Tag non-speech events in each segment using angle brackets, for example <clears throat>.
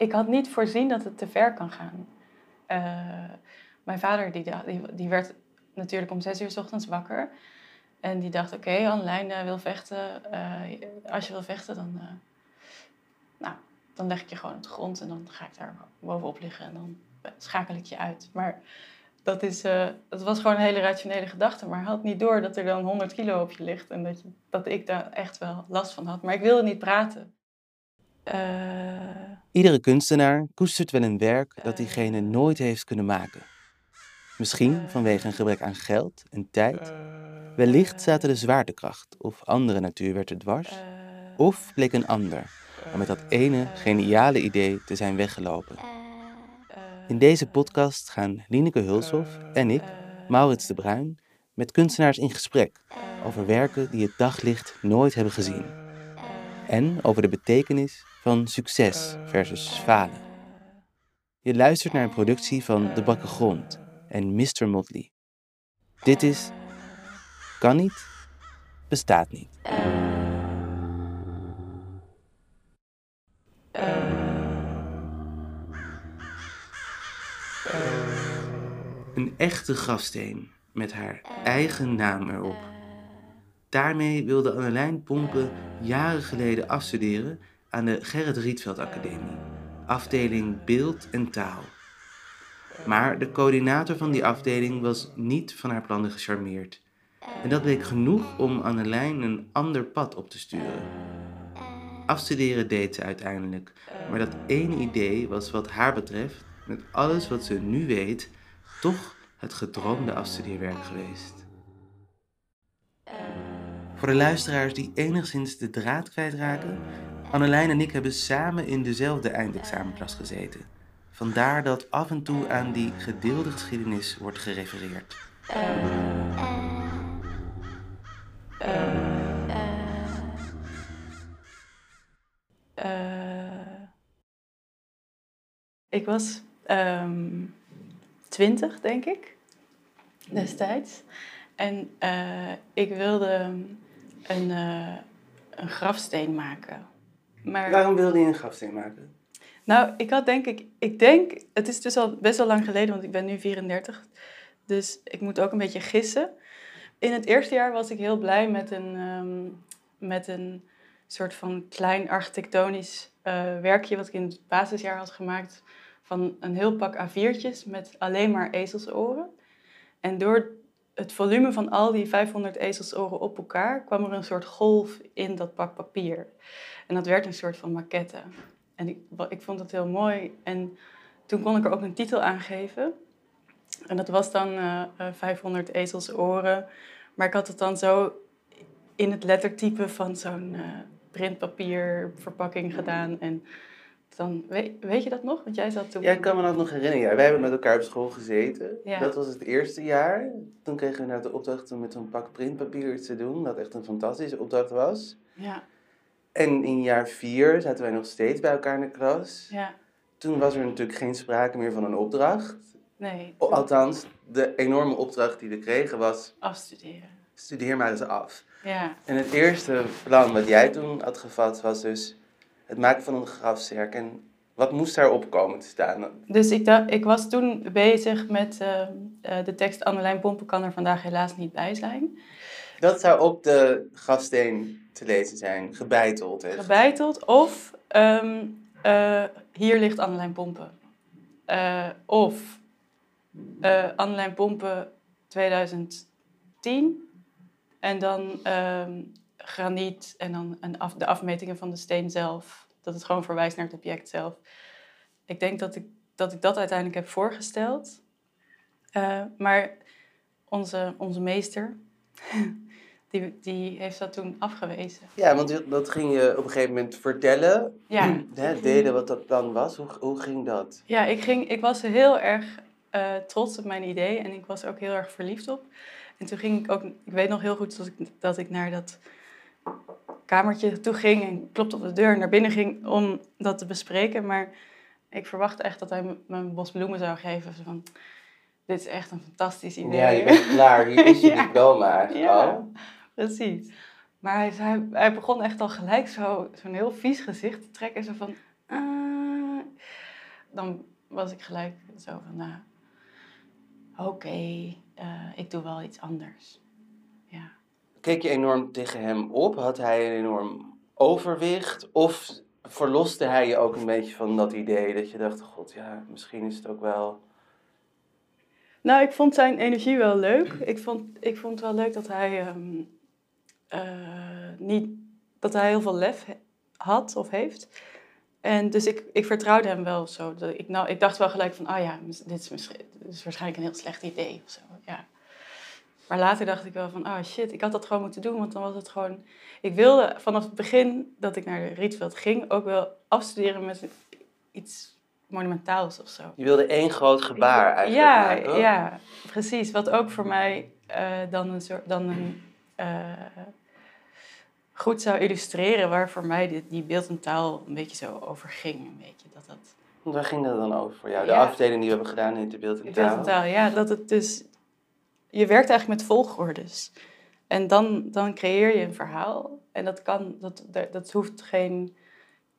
ik had niet voorzien dat het te ver kan gaan. Eh, mijn vader die, die, werd natuurlijk om zes uur s ochtends wakker. En die dacht, oké, okay, uh, wil vechten. Uh, als je wil vechten, dan, nou, dan leg ik je gewoon op de grond. En dan ga ik daar bovenop liggen. En dan schakel ik je uit. Maar dat, is, dat was gewoon een hele rationele gedachte. Maar had niet door dat er dan 100 kilo op je ligt. En dat, je, dat ik daar echt wel last van had. Maar ik wilde niet praten. Iedere kunstenaar koestert wel een werk dat diegene nooit heeft kunnen maken. Misschien vanwege een gebrek aan geld en tijd. Wellicht zaten de zwaartekracht of andere natuurwetten dwars. Of bleek een ander om met dat ene geniale idee te zijn weggelopen. In deze podcast gaan Lineke Hulshoff en ik, Maurits de Bruin, met kunstenaars in gesprek over werken die het daglicht nooit hebben gezien. En over de betekenis van succes versus falen. Je luistert naar een productie van De Bakke Grond en Mr. Motley. Dit is Kan niet, bestaat niet. Een echte grafsteen met haar eigen naam erop. Daarmee wilde Annelijn Pompen jaren geleden afstuderen aan de Gerrit Rietveld Academie, afdeling Beeld en Taal. Maar de coördinator van die afdeling was niet van haar plannen gecharmeerd. En dat bleek genoeg om Annelijn een ander pad op te sturen. Afstuderen deed ze uiteindelijk, maar dat één idee was wat haar betreft, met alles wat ze nu weet, toch het gedroomde afstudeerwerk geweest. Voor de luisteraars die enigszins de draad kwijtraken, Annelijn en ik hebben samen in dezelfde eindexamenklas gezeten. Vandaar dat af en toe aan die gedeelde geschiedenis wordt gerefereerd. ik was um, twintig, denk ik, destijds. En uh, ik wilde een, uh, een grafsteen maken. Maar, Waarom wilde je een grafsteen maken? Nou, ik had denk ik, ik denk, het is dus al best wel lang geleden, want ik ben nu 34. Dus ik moet ook een beetje gissen. In het eerste jaar was ik heel blij met een, um, met een soort van klein architectonisch uh, werkje wat ik in het basisjaar had gemaakt. Van een heel pak A4'tjes met alleen maar ezelsoren. En door het volume van al die 500 ezelsoren op elkaar kwam er een soort golf in dat pak papier. En dat werd een soort van maquette. En ik, ik vond het heel mooi. En toen kon ik er ook een titel aan geven. En dat was dan uh, uh, 500 ezelsoren. Maar ik had het dan zo in het lettertype van zo'n uh, printpapierverpakking gedaan. En dan, weet, weet, je dat nog? Want jij zat toen... Ja, ik kan me dat nog herinneren. Ja, wij hebben met elkaar op school gezeten. Ja. Dat was het eerste jaar. Toen kregen we naar de opdracht om met zo'n pak printpapier te doen. Dat echt een fantastische opdracht was. Ja. En in jaar vier zaten wij nog steeds bij elkaar in de klas. Ja. Toen was er natuurlijk geen sprake meer van een opdracht. Nee. Althans, de enorme opdracht die we kregen was... Afstuderen. Studeer maar eens af. Ja. En het eerste plan wat jij toen had gevat was dus het maken van een grafzerk. En wat moest daarop komen te staan? Dus ik, dacht, ik was toen bezig met uh, uh, de tekst Annelijn Pompen kan er vandaag helaas niet bij zijn. Dat zou op de grafsteen te lezen zijn, gebeiteld. Hè? Gebeiteld of um, uh, hier ligt Annelijn Pompen. of Annelijn Pompen 2010 en dan um, graniet en dan een af, de afmetingen van de steen zelf. Dat het gewoon verwijst naar het object zelf. Ik denk dat ik dat, ik dat uiteindelijk heb voorgesteld. Uh, maar onze, onze meester, <laughs> die, die heeft dat toen afgewezen. Ja, want dat ging je op een gegeven moment vertellen. Ja. <clears throat> Hè, delen wat dat plan was. Hoe, hoe ging dat? Ja, ik, ging, ik was heel erg uh, trots op mijn idee en ik was ook heel erg verliefd op. En toen ging ik ook, ik weet nog heel goed dat ik, dat ik naar dat kamertje toe ging en klopte op de deur en naar binnen ging om dat te bespreken. Maar ik verwachtte echt dat hij me een bos bloemen zou geven. Van, dit is echt een fantastisch idee. Ja, je bent klaar. Hier is <laughs> je ja. diploma eigenlijk ja, al. precies. Maar hij, hij, hij begon echt al gelijk zo'n zo heel vies gezicht te trekken. Zo van... Uh, dan was ik gelijk zo van, nou, oké, eh, ik doe wel iets anders. Ja. Keek je enorm tegen hem op? Had hij een enorm overwicht? Of verloste hij je ook een beetje van dat idee dat je dacht, god ja, misschien is het ook wel... Nou, ik vond zijn energie wel leuk. Ik vond, ik vond het wel leuk dat hij ehm, eh, niet dat hij heel veel lef had of heeft. En dus ik, ik vertrouwde hem wel zo. Ik, nou, ik dacht wel gelijk van, ah oh ja, dit is, dit is waarschijnlijk een heel slecht idee of zo. Ja. Maar later dacht ik wel van, ah oh shit, ik had dat gewoon moeten doen, want dan was het gewoon... Ik wilde vanaf het begin dat ik naar de Rietveld ging ook wel afstuderen met iets monumentaals of zo. Je wilde één groot gebaar eigenlijk ja, maken, Ja, precies. Wat ook voor mij uh, dan een soort... Dan een, uh, goed zou illustreren waar voor mij die, die beeld en taal een beetje zo over ging. Een beetje, dat dat... Waar ging dat dan over voor jou? De afdeling die we hebben gedaan in de beeld en taal? Beeld en taal, ja. Dat het dus... Je werkt eigenlijk met volgordes. En dan, dan creëer je een verhaal. En dat kan... Dat, dat hoeft geen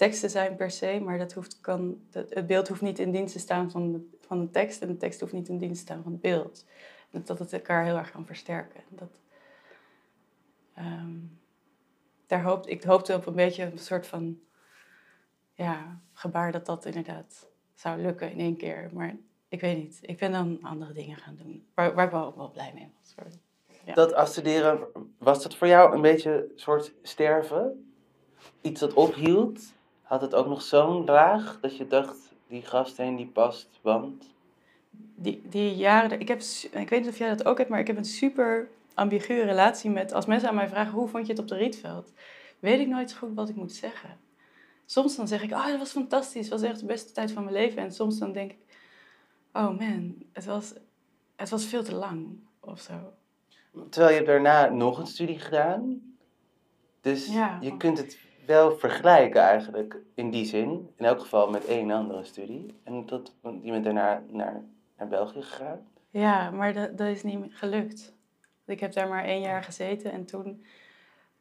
tekst te zijn per se, maar dat hoeft, kan, het beeld hoeft niet in dienst te staan van de, van de tekst en de tekst hoeft niet in dienst te staan van het beeld. Dat, dat het elkaar heel erg kan versterken. Dat, um, daar hoopte, ik hoopte op een beetje een soort van ja, gebaar dat dat inderdaad zou lukken in één keer. Maar ik weet niet. Ik ben dan andere dingen gaan doen. Waar, waar ik wel, wel blij mee was. Ja. Dat afstuderen, was dat voor jou een beetje een soort sterven? Iets dat ophield? Had het ook nog zo'n laag dat je dacht, die grafsteen die past, want... Die, die jaren, ik, heb, ik weet niet of jij dat ook hebt, maar ik heb een super ambiguë relatie met... Als mensen aan mij vragen, hoe vond je het op de Rietveld? Weet ik nooit zo goed wat ik moet zeggen. Soms dan zeg ik, oh, dat was fantastisch. Het was echt de beste tijd van mijn leven. En soms dan denk ik, oh man, het was, het was veel te lang of zo. Terwijl je hebt daarna nog een studie gedaan. Dus ja. je kunt het wel vergelijken eigenlijk in die zin. In elk geval met één andere studie. En dat, je bent daarna naar, naar België gegaan. Ja, maar dat, dat is niet gelukt. Ik heb daar maar één jaar gezeten en toen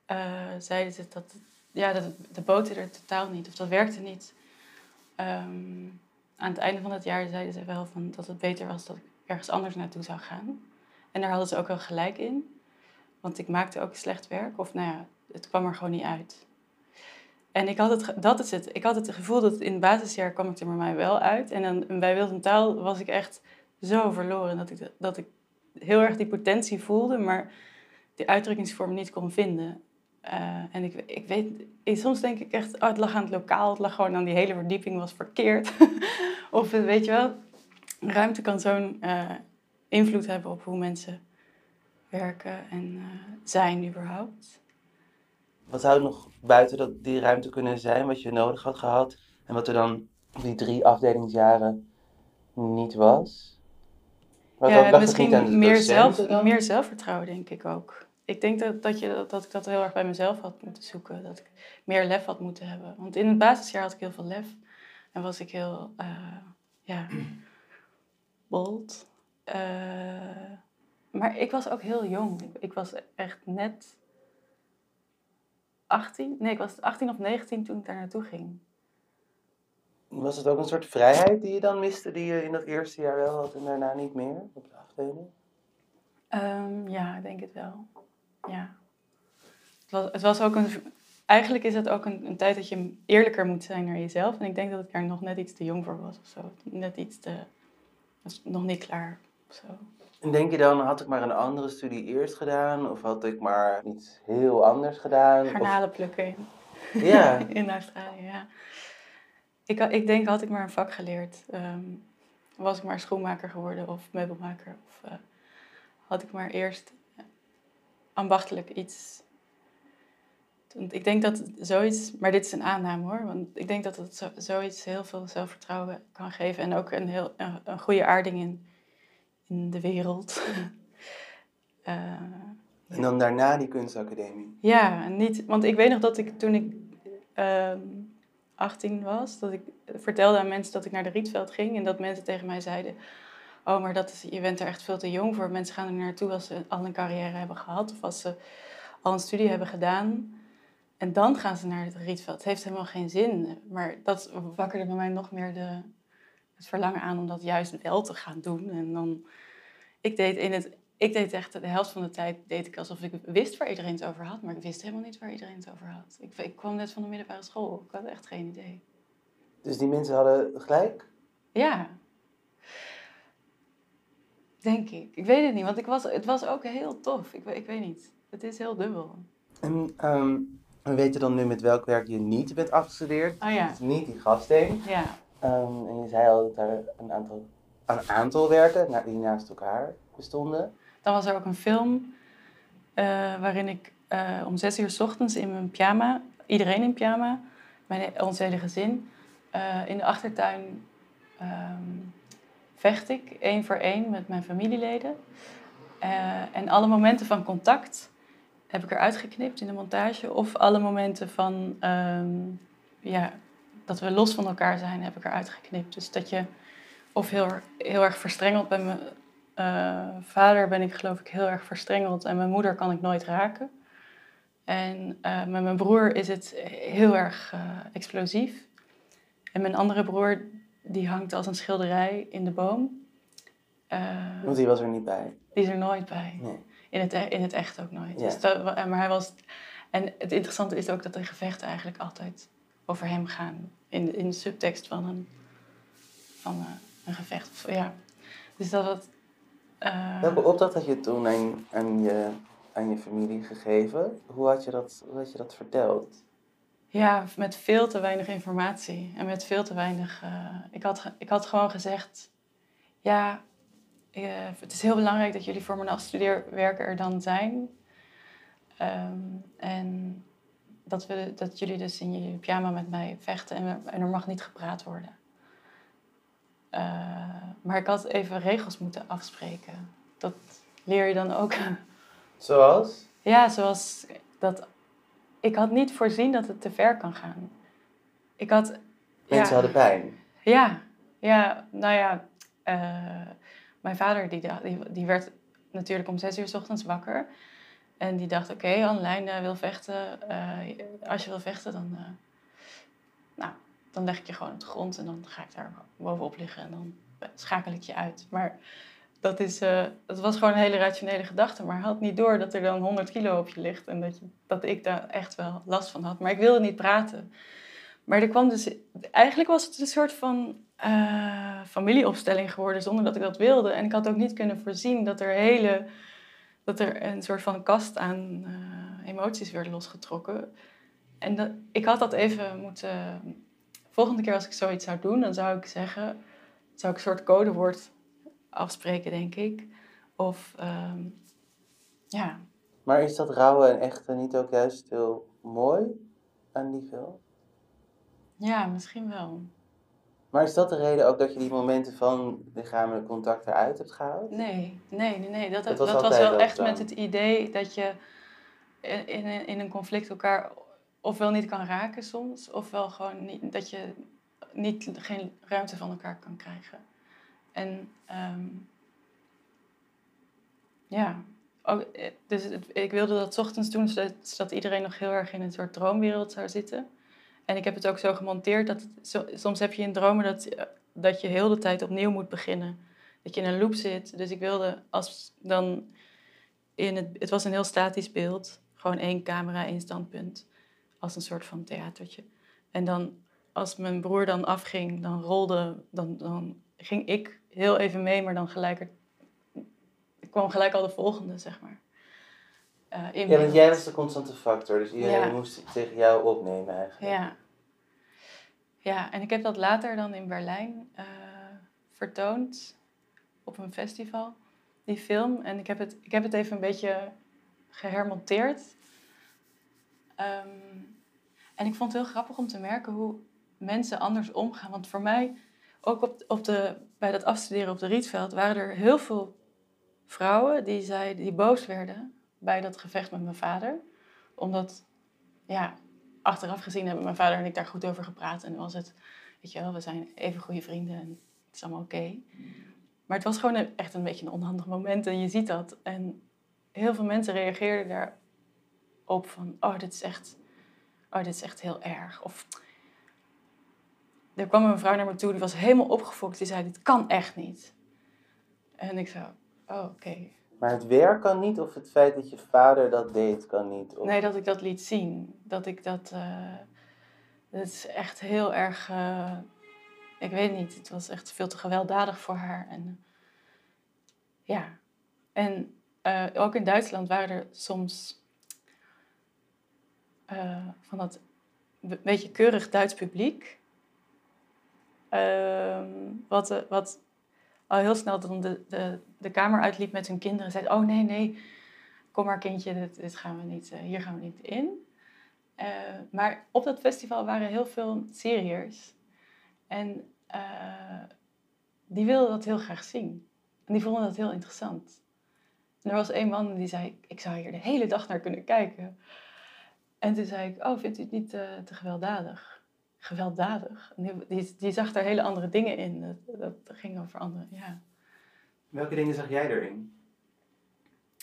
uh, zeiden ze dat, ja, dat de boten er totaal niet, of dat werkte niet. Ehm, aan het einde van het jaar zeiden ze wel van dat het beter was dat ik ergens anders naartoe zou gaan. En daar hadden ze ook wel gelijk in. Want ik maakte ook slecht werk. Of nou ja, het kwam er gewoon niet uit. En ik had het, dat is het. Ik had het gevoel dat in het basisjaar kwam ik er bij mij wel uit. En dan, bij Wild Taal was ik echt zo verloren. Dat ik, dat ik heel erg die potentie voelde, maar die uitdrukkingsvorm niet kon vinden. Uh, en ik, ik weet, soms denk ik echt, oh, het lag aan het lokaal, het lag gewoon aan die hele verdieping was verkeerd. <laughs> of weet je wel, ruimte kan zo'n uh, invloed hebben op hoe mensen werken en uh, zijn überhaupt. Wat zou nog buiten dat, die ruimte kunnen zijn, wat je nodig had gehad en wat er dan die drie afdelingsjaren niet was? Wat ja, misschien meer, zelf, meer zelfvertrouwen denk ik ook ik denk dat, dat, je, dat ik dat heel erg bij mezelf had moeten zoeken. Dat ik meer lef had moeten hebben. Want in het basisjaar had ik heel veel lef. En was ik heel, uh, ja, bold. Uh, maar ik was ook heel jong. Ik, ik, was echt net 18. Nee, ik was 18 of 19 toen ik daar naartoe ging. Was het ook een soort vrijheid die je dan miste, die je in dat eerste jaar wel had en daarna niet meer op de afdeling? Um, ja, ik denk het wel ja. Het was, het was ook een, eigenlijk is het ook een, een, tijd dat je eerlijker moet zijn naar jezelf. En ik denk dat ik daar nog net iets te jong voor was of zo. Net iets te... was nog niet klaar of zo. En denk je dan, had ik maar een andere studie eerst gedaan? Of had ik maar iets heel anders gedaan? Garnalen plukken ja. <laughs> in Australië, ja. Ik, ik denk, had ik maar een vak geleerd. Um, was ik maar schoenmaker geworden of meubelmaker. Of uh, had ik maar eerst ambachtelijk iets. Ik denk dat zoiets, maar dit is een aanname hoor, want ik denk dat het zo, zoiets heel veel zelfvertrouwen kan geven en ook een, heel, een, goede aarding in, in de wereld. <laughs> uh, en dan daarna die kunstacademie? Ja, niet, want ik weet nog dat ik toen ik uh, ehm, 18 was, dat ik vertelde aan mensen dat ik naar de Rietveld ging en dat mensen tegen mij zeiden: oh, maar dat is, je bent er echt veel te jong voor. Mensen gaan er naartoe als ze al een carrière hebben gehad of als ze al een studie hebben gedaan. En dan gaan ze naar het Rietveld. Het heeft helemaal geen zin. Maar dat wakkerde bij mij nog meer de, het verlangen aan om dat juist wel te gaan doen. En dan, ik deed in het, ik deed echt de helft van de tijd deed ik alsof ik wist waar iedereen het over had, maar ik wist helemaal niet waar iedereen het over had. Ik, ik kwam net van de middelbare school, ik had echt geen idee. Dus die mensen hadden gelijk? Ja. Denk ik. Ik weet het niet, want ik was, het was ook heel tof. Ik, ik weet niet. Het is heel dubbel. En um, we weten dan nu met welk werk je niet bent afgestudeerd. Oh ja. Dus niet die gasting. Ja. Um, en je zei al dat er een aantal, een aantal werken die naast elkaar bestonden. Dan was er ook een film uh, waarin ik uh, om zes uur s ochtends in mijn pyjama, iedereen in pyjama, mijn, ons hele gezin, uh, in de achtertuin um, vecht ik één voor één met mijn familieleden. en alle momenten van contact heb ik eruit geknipt in de montage. Of alle momenten van um, ja, dat we los van elkaar zijn, heb ik eruit geknipt. Dus dat je of heel, heel erg verstrengeld bij mijn uh, vader ben ik geloof ik heel erg verstrengeld en mijn moeder kan ik nooit raken. En uh, met mijn broer is het heel erg uh, explosief. En mijn andere broer die hangt als een schilderij in de boom. Want die was er niet bij? Die is er nooit bij. Nee. In het, e-, in het echt ook nooit. Ja. Dus dat, maar hij was. En het interessante is ook dat de gevechten eigenlijk altijd over hem gaan. In de, in de subtekst van een, van een, een gevecht. Ja. Dus dat. Uh, Welke opdracht had je toen aan, aan, je, aan je familie gegeven? Hoe had je dat, hoe had je dat verteld? Ja, met veel te weinig informatie en met veel te weinig. Uh, ik, had, ik had gewoon gezegd: ja, het is heel belangrijk dat jullie voor mijn afstudeerwerken er dan zijn. Um, en dat, we, dat jullie dus in je pyjama met mij vechten en, en er mag niet gepraat worden. Uh, maar ik had even regels moeten afspreken. Dat leer je dan ook. Zoals? Ja, zoals dat. Ik had niet voorzien dat het te ver kan gaan. Ik had. Mensen ja, hadden pijn. Ja, ja, nou ja. Uh, mijn vader die, die, werd natuurlijk om zes uur s ochtends wakker. En die dacht, oké, okay, uh, wil vechten. Uh, als je wil vechten, dan, uh, nou, dan leg ik je gewoon op de grond en dan ga ik daar bovenop liggen en dan schakel ik je uit. Maar dat, is, dat was gewoon een hele rationele gedachte. Maar had niet door dat er dan 100 kilo op je ligt en dat, je, dat ik daar echt wel last van had. Maar ik wilde niet praten. Maar er kwam dus, eigenlijk was het een soort van familieopstelling geworden zonder dat ik dat wilde. En ik had ook niet kunnen voorzien dat er hele dat er een soort van kast aan uh, emoties werd losgetrokken. En ik had dat even moeten. Volgende keer als ik zoiets zou doen, dan zou ik zeggen, zou ik een soort codewoord afspreken, denk ik. Of um, ja. Maar is dat rauwe en echte niet ook juist heel mooi aan die film? Ja, misschien wel. Maar is dat de reden ook dat je die momenten van lichamelijk contact eruit hebt gehaald? Nee, nee, nee. nee. Dat, Dat dat, was was, wel echt dan? met het idee dat je in, in, in een conflict elkaar ofwel niet kan raken soms, ofwel gewoon niet, dat je niet, geen ruimte van elkaar kan krijgen. En ehm, ja, ook, eh, dus het- ik wilde dat 's ochtends doen zodat, zodat iedereen nog heel erg in een soort droomwereld zou zitten. En ik heb het ook zo gemonteerd dat het, soms heb je in dromen dat, eh, dat je heel de tijd opnieuw moet beginnen. Dat je in een loop zit. Dus ik wilde als dan in het, het was een heel statisch beeld, gewoon één camera, één standpunt, als een soort van theatertje. En dan als mijn broer dan afging, dan rolde, dan, dan ging ik heel even mee, maar dan gelijk er, ik kwam gelijk al de volgende, zeg maar. eh, Ja, want jij was de constante factor, dus iedereen Ja. moest tegen jou opnemen eigenlijk. Ja. Ja, en ik heb dat later dan in Berlijn eh, vertoond op een festival, die film. En ik heb het, ik heb het even een beetje gehermonteerd. Ehm, en ik vond het heel grappig om te merken hoe mensen anders omgaan. Want voor mij, ook op, op de, bij dat afstuderen op de Rietveld, waren er heel veel vrouwen die, zei, die boos werden bij dat gevecht met mijn vader. Omdat, ja, achteraf gezien hebben mijn vader en ik daar goed over gepraat. En was het, weet je wel, we zijn even goede vrienden en het is allemaal oké. Maar het was gewoon echt een beetje een onhandig moment en je ziet dat. En heel veel mensen reageerden daarop van, oh, dit is echt, oh, dit is echt heel erg. Of, er kwam een vrouw naar me toe, die was helemaal opgefokt. Die zei, dit kan echt niet. En ik zei, oh, oké. Maar het werk kan niet of het feit dat je vader dat deed kan niet? Of... Nee, dat ik dat liet zien. Dat ik dat... Uh, dat is echt heel erg... Uh, ik weet niet, het was echt veel te gewelddadig voor haar. En, ja. En uh, ook in Duitsland waren er soms... van dat beetje keurig Duits publiek. Ehm, wat, wat al heel snel dan de, de, de kamer uitliep met hun kinderen en zei: Oh nee, nee, kom maar kindje, dit, dit gaan we niet, uh, hier gaan we niet in. Uh, maar op dat festival waren heel veel Syriërs. En uh, die wilden dat heel graag zien. En die vonden dat heel interessant. Er was een man die zei: Ik zou hier de hele dag naar kunnen kijken. En toen zei ik: Oh, vindt u het niet te gewelddadig? Gewelddadig. Die, die, zag daar hele andere dingen in. Dat, dat ging over andere, ja. Welke dingen zag jij erin?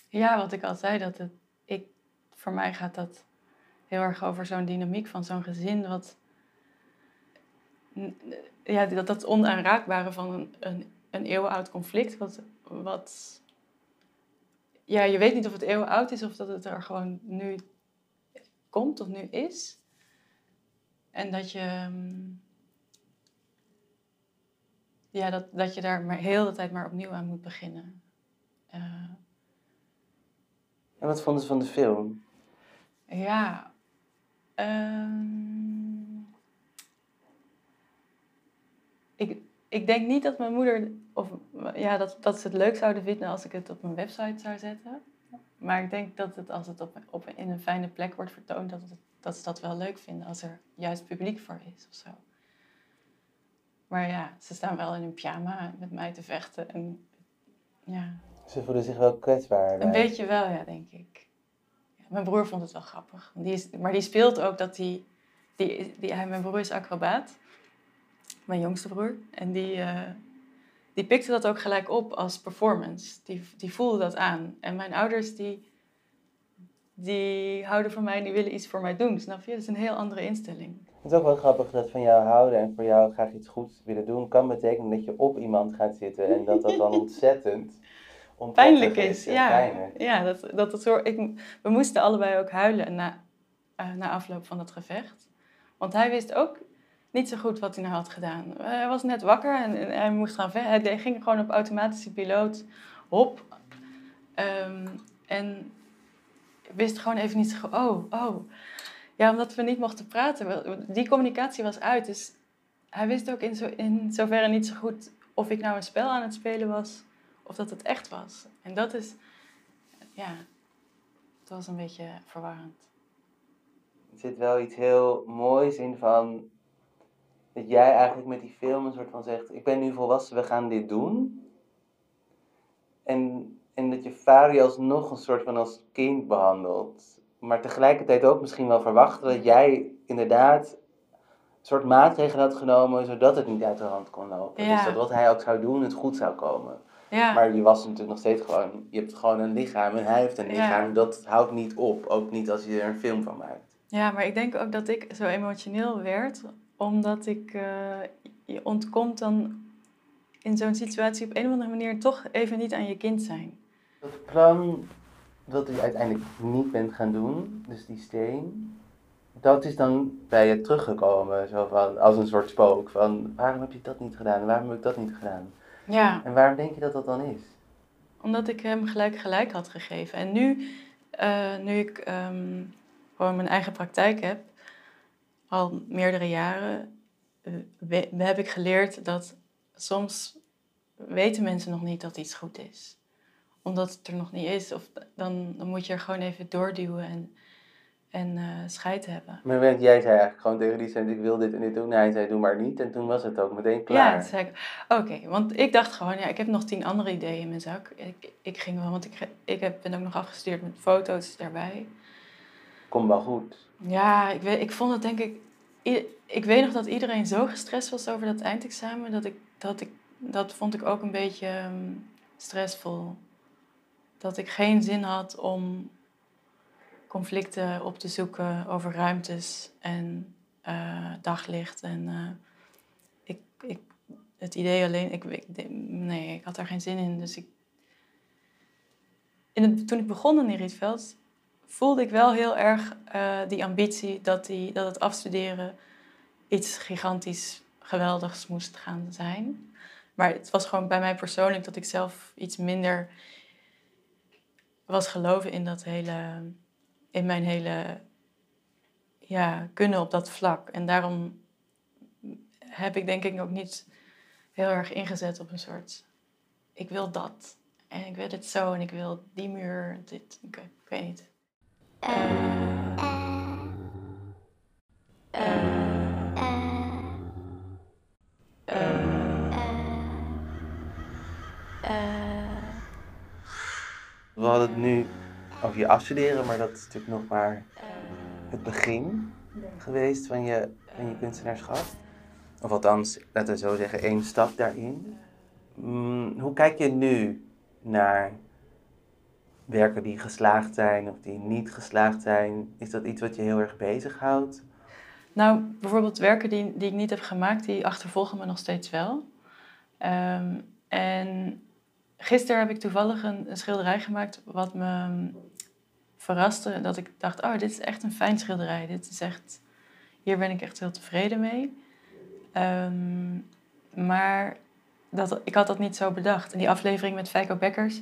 Ja, wat ik al zei, dat het, ik, voor mij gaat dat heel erg over zo'n dynamiek van zo'n gezin, wat, ja, dat, dat onaanraakbare van een, een, een eeuwenoud conflict, wat, wat, ja, je weet niet of het eeuwenoud is of dat het er gewoon nu komt of nu is. En dat je, ehm, ja, dat, dat je daar maar heel de tijd maar opnieuw aan moet beginnen. Uh, en wat vonden ze van de film? Ja, um, ik, ik denk niet dat mijn moeder, of ja, dat, dat ze het leuk zouden vinden als ik het op mijn website zou zetten. Maar ik denk dat het als het op, op, in een fijne plek wordt vertoond, dat het dat ze dat wel leuk vinden als er juist publiek voor is of zo. Maar ja, ze staan wel in een pyjama met mij te vechten. En, ja. Ze voelen zich wel kwetsbaar. Een beetje wel, ja, denk ik. Ja, mijn broer vond het wel grappig. Die is, maar die speelt ook dat hij... Die, die, hij, mijn broer is acrobaat. Mijn jongste broer. En die, uh, die pikte dat ook gelijk op als performance. Die, die voelde dat aan. En mijn ouders die die houden van mij en die willen iets voor mij doen. Snap je? Dat is een heel andere instelling. Het is ook wel grappig dat van jou houden en voor jou graag iets goeds willen doen, kan betekenen dat je op iemand gaat zitten en dat dat dan <laughs> ontzettend pijnlijk is. Ja, ja dat, dat, dat zo, ik, we moesten allebei ook huilen na, uh, na afloop van dat gevecht. Want hij wist ook niet zo goed wat hij nou had gedaan. Hij was net wakker en, hij moest gaan vechten. Hij ging gewoon op automatische piloot, hop. Um, en wist gewoon even niet zo, oh, oh. Ja, omdat we niet mochten praten. Die communicatie was uit. Dus hij wist ook in, zo, in zoverre niet zo goed of ik nou een spel aan het spelen was of dat het echt was. En dat is, ja, het was een beetje verwarrend. Er zit wel iets heel moois in van dat jij eigenlijk met die film een soort van zegt: Ik ben nu volwassen, we gaan dit doen. En en dat je vader alsnog een soort van als kind behandelt. Maar tegelijkertijd ook misschien wel verwachten dat jij inderdaad een soort maatregelen had genomen zodat het niet uit de hand kon lopen. Dus dat wat hij ook zou doen, het goed zou komen. Ja. Maar je was natuurlijk nog steeds gewoon, je hebt gewoon een lichaam en hij heeft een lichaam. Dat houdt niet op, ook niet als je er een film van maakt. Ja, maar ik denk ook dat ik zo emotioneel werd, omdat ik, uh, je ontkomt dan in zo'n situatie op een of andere manier toch even niet aan je kind zijn. Dat plan dat u uiteindelijk niet bent gaan doen, dus die steen, dat is dan bij je teruggekomen, zo van, als een soort spook. Van waarom heb je dat niet gedaan waarom heb ik dat niet gedaan? Ja. En waarom denk je dat dat dan is? Omdat ik hem gelijk gelijk had gegeven. En nu, uh, nu ik um, gewoon mijn eigen praktijk heb, al meerdere jaren, uh, heb ik geleerd dat soms weten mensen nog niet dat iets goed is omdat het er nog niet is. Of dan, dan moet je er gewoon even doorduwen en, en uh, scheid hebben. Maar jij zei eigenlijk gewoon tegen die ik wil dit en dit doen. hij zei, doe maar niet. En toen was het ook meteen klaar. Ja, zei oké. want ik dacht gewoon, ja, ik heb nog tien andere ideeën in mijn zak. Ik, ik ging wel, want ik, ik heb, ben ook nog afgestuurd met foto's daarbij. Komt wel goed. Ja, ik, weet, ik vond het denk ik... Ik weet nog dat iedereen zo gestrest was over dat eindexamen, dat ik, dat ik, dat vond ik ook een beetje um, stressvol dat ik geen zin had om conflicten op te zoeken over ruimtes en uh, daglicht. En, uh, ik, het idee alleen, ik, ik, nee, ik had daar geen zin in. Dus ik, toen ik begon in Rietveld, voelde ik wel heel erg uh, die ambitie dat, die, dat het afstuderen iets gigantisch geweldigs moest gaan zijn. Maar het was gewoon bij mij persoonlijk dat ik zelf iets minder was geloven in dat hele, in mijn hele ja, kunnen op dat vlak. En daarom heb ik denk ik ook niet heel erg ingezet op een soort, ik wil dat. En ik wil het zo en ik wil die muur, dit, ik, ik weet niet. Uh, We hadden het nu over je afstuderen, maar dat is natuurlijk nog maar het begin geweest van je, van je kunstenaarschap. Of althans, laten we zo zeggen, één stap daarin. Mm, hoe kijk je nu naar werken die geslaagd zijn of die niet geslaagd zijn? Is dat iets wat je heel erg bezighoudt? Nou, bijvoorbeeld werken die, die ik niet heb gemaakt, die achtervolgen me nog steeds wel. Um, en gisteren heb ik toevallig een, schilderij gemaakt wat me verraste. Dat ik dacht, oh, dit is echt een fijn schilderij. Dit is echt, hier ben ik echt heel tevreden mee. Um, maar dat, ik had dat niet zo bedacht. In die aflevering met Feiko Bekkers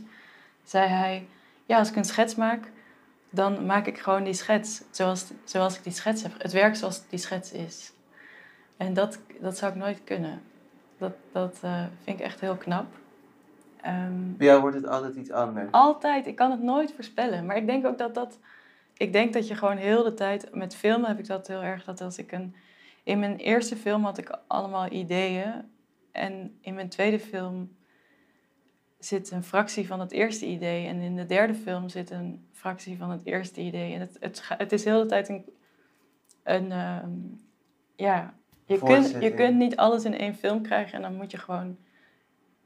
zei hij... Ja, als ik een schets maak, dan maak ik gewoon die schets zoals, zoals ik die schets heb. Het werk zoals die schets is. En dat, dat zou ik nooit kunnen. Dat, dat uh, vind ik echt heel knap. Um, Bij jou wordt het altijd iets anders. Altijd. Ik kan het nooit voorspellen. Maar ik denk ook dat dat... Ik denk dat je gewoon heel de tijd... Met filmen heb ik dat heel erg. Dat als ik een... In mijn eerste film had ik allemaal ideeën. En in mijn tweede film zit een fractie van het eerste idee. En in de derde film zit een fractie van het eerste idee. En het, het, het is heel de tijd een... een uh, ja, je kunt, je kunt niet alles in één film krijgen. En dan moet je gewoon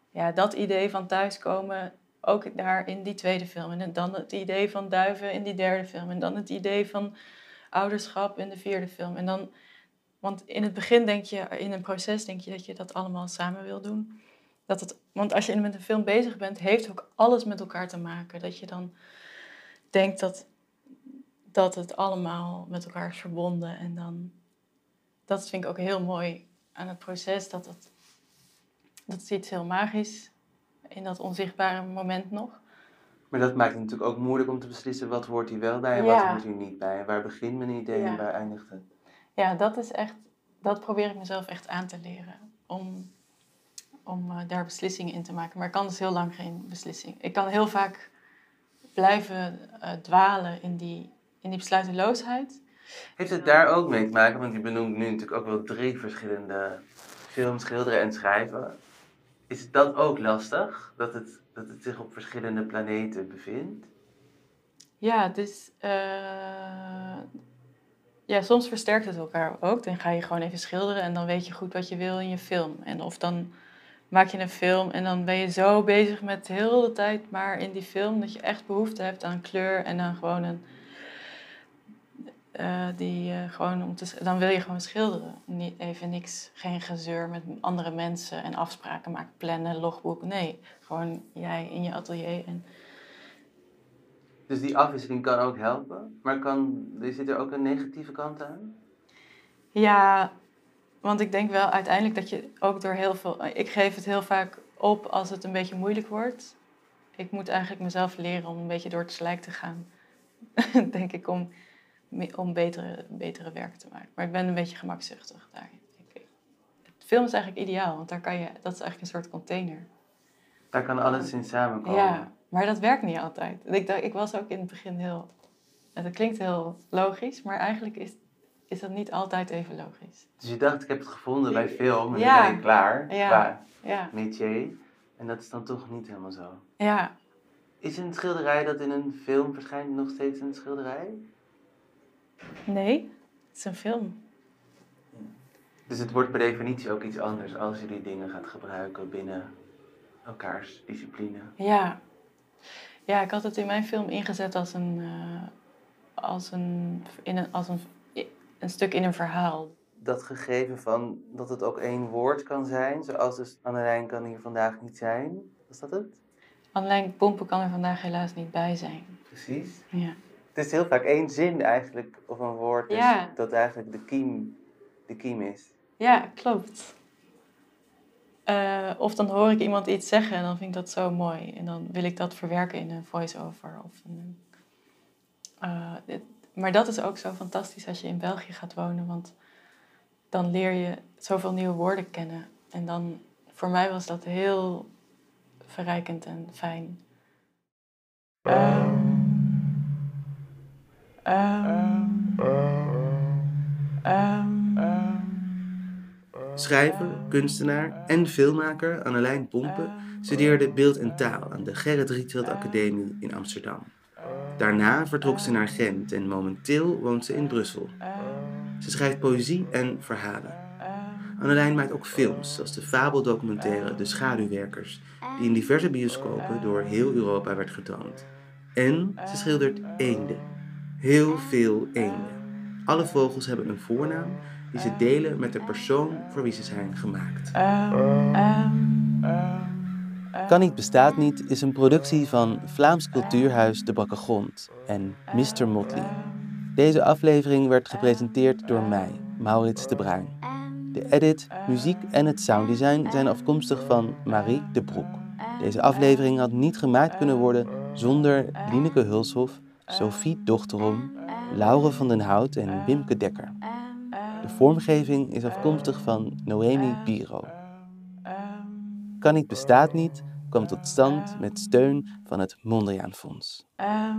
ja, dat idee van thuiskomen ook daar in die tweede film. En dan het idee van duiven in die derde film. En dan het idee van ouderschap in de vierde film. En dan, want in het begin denk je, in een proces denk je dat je dat allemaal samen wil doen. Dat het, want als je met een film bezig bent, heeft ook alles met elkaar te maken. Dat je dan denkt dat, dat het allemaal met elkaar is verbonden. En dan, dat vind ik ook heel mooi aan het proces, dat het dat is iets heel magisch in dat onzichtbare moment nog. Maar dat maakt het natuurlijk ook moeilijk om te beslissen wat hoort hier wel bij en wat hoort hier niet bij. Waar begint mijn idee en waar eindigt het? Ja, dat is echt, dat probeer ik mezelf echt aan te leren. Om, om uh, daar beslissingen in te maken. Maar ik kan dus heel lang geen beslissing. Ik kan heel vaak blijven uh, dwalen in die, in die besluiteloosheid. Heeft het daar ook mee te maken? Want je benoemt nu natuurlijk ook wel drie verschillende films, schilderen en schrijven. Is dat ook lastig? Dat het, dat het zich op verschillende planeten bevindt? Ja, dus uh, ja, soms versterkt het elkaar ook. Dan ga je gewoon even schilderen en dan weet je goed wat je wil in je film. En of dan maak je een film en dan ben je zo bezig met heel de tijd maar in die film dat je echt behoefte hebt aan kleur en dan gewoon een uh, die uh, gewoon om te, dan wil je gewoon schilderen. Niet, even niks, geen gezeur met andere mensen en afspraken maken, plannen, logboek. Nee, gewoon jij in je atelier. En... Dus die afwisseling kan ook helpen, maar kan, zit er ook een negatieve kant aan? Ja, want ik denk wel uiteindelijk dat je ook door heel veel. Ik geef het heel vaak op als het een beetje moeilijk wordt. Ik moet eigenlijk mezelf leren om een beetje door het slijk te gaan. <laughs> denk ik om om betere, betere werk te maken. Maar ik ben een beetje gemakzuchtig daar. Het film is eigenlijk ideaal, want daar kan je, dat is eigenlijk een soort container. Daar kan alles in samenkomen. Ja, maar dat werkt niet altijd. Ik, dacht, ik was ook in het begin heel... Het klinkt heel logisch, maar eigenlijk is, is dat niet altijd even logisch. Dus je dacht, ik heb het gevonden bij film en ja. ben ik klaar ja. qua ja. métier. En dat is dan toch niet helemaal zo. Ja. Is een schilderij dat in een film verschijnt nog steeds een schilderij? Nee, het is een film. Dus het wordt per definitie ook iets anders als je die dingen gaat gebruiken binnen elkaars discipline. Ja. Ja, ik had het in mijn film ingezet als een, uh, als een, in een, als een, een stuk in een verhaal. dat gegeven van dat het ook één woord kan zijn, zoals dus Annelijn kan hier vandaag niet zijn. Was dat het? Annelijn Pompen kan er vandaag helaas niet bij zijn. Precies. Ja. Het is heel vaak één zin eigenlijk, of een woord, dus Ja. dat eigenlijk de kiem, de kiem is. Ja, klopt. Eh, of dan hoor ik iemand iets zeggen en dan vind ik dat zo mooi. En dan wil ik dat verwerken in een voice-over. Of een, eh, dit- maar dat is ook zo fantastisch als je in België gaat wonen. Want dan leer je zoveel nieuwe woorden kennen. En dan, voor mij was dat heel verrijkend en fijn. Ehm, ehm, ehm, Schrijver, kunstenaar en filmmaker Annelijn Pompen studeerde beeld en taal aan de Gerrit Rietveld Academie in Amsterdam. Daarna vertrok ze naar Gent en momenteel woont ze in Brussel. Ze schrijft poëzie en verhalen. Annelijn maakt ook films, zoals de fabeldocumentaire De Schaduwwerkers, die in diverse bioscopen door heel Europa werd getoond. En ze schildert eenden. Heel veel eenden. Alle vogels hebben een voornaam die ze delen met de persoon voor wie ze zijn gemaakt. Kan niet bestaat niet is een productie van Vlaams Cultuurhuis De Bakke Grond en Mr. Motley. Deze aflevering werd gepresenteerd door mij, Maurits de Bruin. De edit, muziek en het sounddesign zijn afkomstig van Marie de Broek. Deze aflevering had niet gemaakt kunnen worden zonder Lineke Hulshoff, Sophie Dochterom, Laure van den Hout en Wimke Dekker. De vormgeving is afkomstig van Noemi Biro. Kan niet bestaat niet kwam tot stand met steun van het Mondriaan Fonds. ehm,